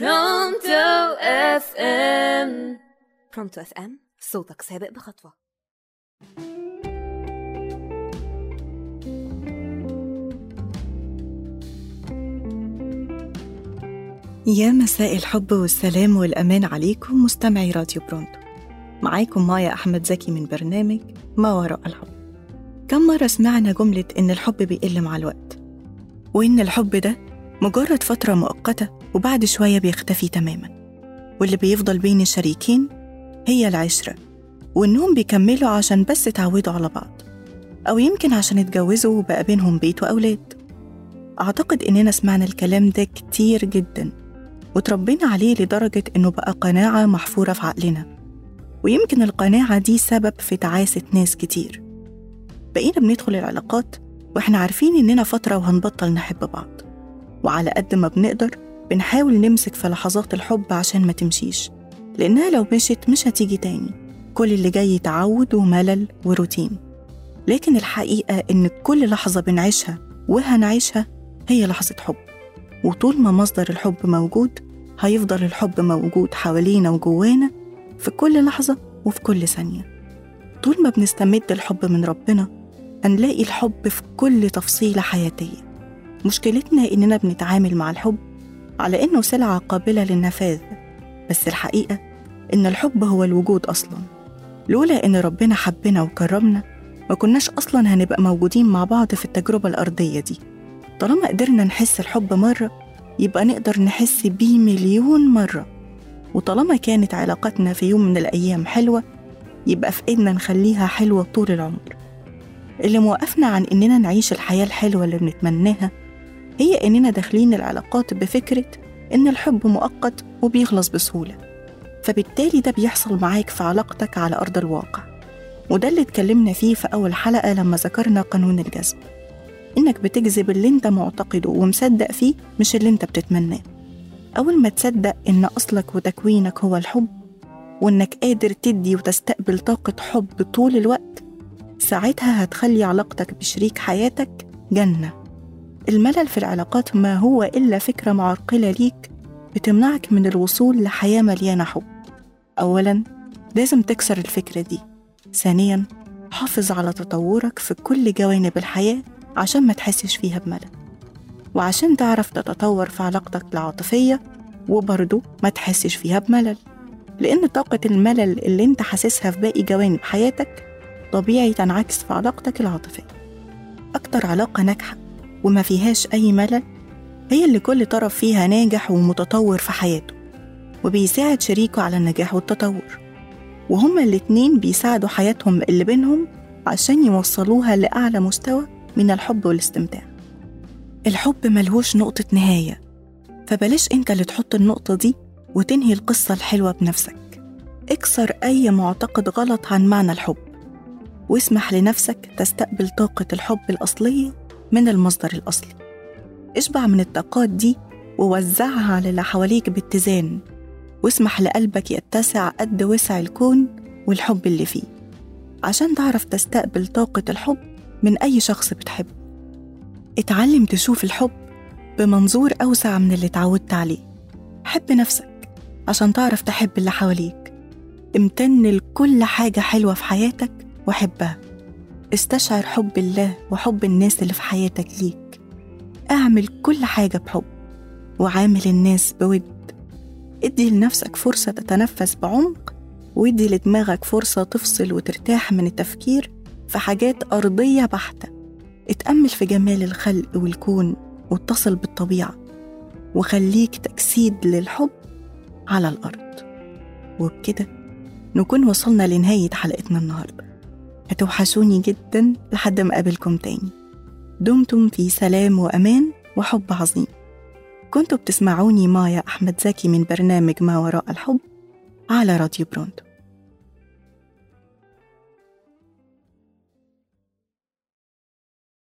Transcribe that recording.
برونتو FM برونتو FM صوتك سابق بخطوة. يا مساء الحب والسلام والأمان عليكم مستمعي راديو برونتو. معاكم مايا أحمد زكي من برنامج ما وراء الحب. كم مرة سمعنا جملة إن الحب بيقل مع الوقت؟ وإن الحب ده مجرد فترة مؤقتة وبعد شوية بيختفي تماما. واللي بيفضل بين الشريكين هي العشرة وإنهم بيكملوا عشان بس اتعودوا على بعض أو يمكن عشان اتجوزوا وبقى بينهم بيت وأولاد. أعتقد إننا سمعنا الكلام ده كتير جدا وتربينا عليه لدرجة إنه بقى قناعة محفورة في عقلنا. ويمكن القناعة دي سبب في تعاسة ناس كتير. بقينا بندخل العلاقات وإحنا عارفين إننا فترة وهنبطل نحب بعض. وعلى قد ما بنقدر بنحاول نمسك في لحظات الحب عشان ما تمشيش لأنها لو مشت مش هتيجي تاني. كل اللي جاي تعود وملل وروتين. لكن الحقيقة إن كل لحظة بنعيشها وهنعيشها هي لحظة حب. وطول ما مصدر الحب موجود هيفضل الحب موجود حوالينا وجوانا في كل لحظة وفي كل ثانية. طول ما بنستمد الحب من ربنا هنلاقي الحب في كل تفصيلة حياتية. مشكلتنا إننا بنتعامل مع الحب على إنه سلعة قابلة للنفاذ بس الحقيقة إن الحب هو الوجود أصلا. لولا إن ربنا حبنا وكرمنا ما كناش أصلا هنبقى موجودين مع بعض في التجربة الأرضية دي. طالما قدرنا نحس الحب مرة يبقى نقدر نحس بيه مليون مرة. وطالما كانت علاقتنا في يوم من الأيام حلوة يبقى في إيدنا نخليها حلوة طول العمر. اللي موقفنا عن إننا نعيش الحياة الحلوة اللي بنتمناها هي إننا داخلين العلاقات بفكرة إن الحب مؤقت وبيخلص بسهولة. فبالتالي ده بيحصل معاك في علاقتك على أرض الواقع. وده اللي اتكلمنا فيه في أول حلقة لما ذكرنا قانون الجذب. إنك بتجذب اللي أنت معتقده ومصدق فيه مش اللي أنت بتتمناه. أول ما تصدق إن أصلك وتكوينك هو الحب وإنك قادر تدي وتستقبل طاقة حب طول الوقت ساعتها هتخلي علاقتك بشريك حياتك جنة. الملل في العلاقات ما هو إلا فكرة معرقلة ليك بتمنعك من الوصول لحياة مليانة حب. أولا لازم تكسر الفكرة دي. ثانيا حافظ على تطورك في كل جوانب الحياة عشان ما تحسش فيها بملل. وعشان تعرف تتطور في علاقتك العاطفية وبرضه ما تحسش فيها بملل. لأن طاقة الملل اللي أنت حاسسها في باقي جوانب حياتك طبيعي تنعكس في علاقتك العاطفية. أكتر علاقة ناجحة وما فيهاش أي ملل هي اللي كل طرف فيها ناجح ومتطور في حياته وبيساعد شريكه على النجاح والتطور. وهما الاتنين بيساعدوا حياتهم اللي بينهم عشان يوصلوها لأعلى مستوى من الحب والاستمتاع. الحب ملهوش نقطة نهاية فبلاش أنت اللي تحط النقطة دي وتنهي القصة الحلوة بنفسك. اكسر أي معتقد غلط عن معنى الحب واسمح لنفسك تستقبل طاقة الحب الأصلية من المصدر الأصلي. اشبع من الطاقات دي ووزعها على اللي حواليك باتزان واسمح لقلبك يتسع قد وسع الكون والحب اللي فيه عشان تعرف تستقبل طاقة الحب من أي شخص بتحبه اتعلم تشوف الحب بمنظور أوسع من اللي اتعودت عليه. حب نفسك عشان تعرف تحب اللي حواليك. امتن لكل حاجة حلوة في حياتك وحبها. استشعر حب الله وحب الناس اللي في حياتك ليك. أعمل كل حاجة بحب وعامل الناس بود. ادي لنفسك فرصة تتنفس بعمق وادي لدماغك فرصة تفصل وترتاح من التفكير في حاجات أرضية بحتة. اتأمل في جمال الخلق والكون واتصل بالطبيعة وخليك تجسيد للحب على الأرض. وبكده نكون وصلنا لنهاية حلقتنا النهاردة. هتوحشوني جدا لحد ما أقابلكم تاني. دمتم في سلام وأمان وحب عظيم. كنتوا بتسمعوني مايا أحمد زكي من برنامج ما وراء الحب على راديو برونتو.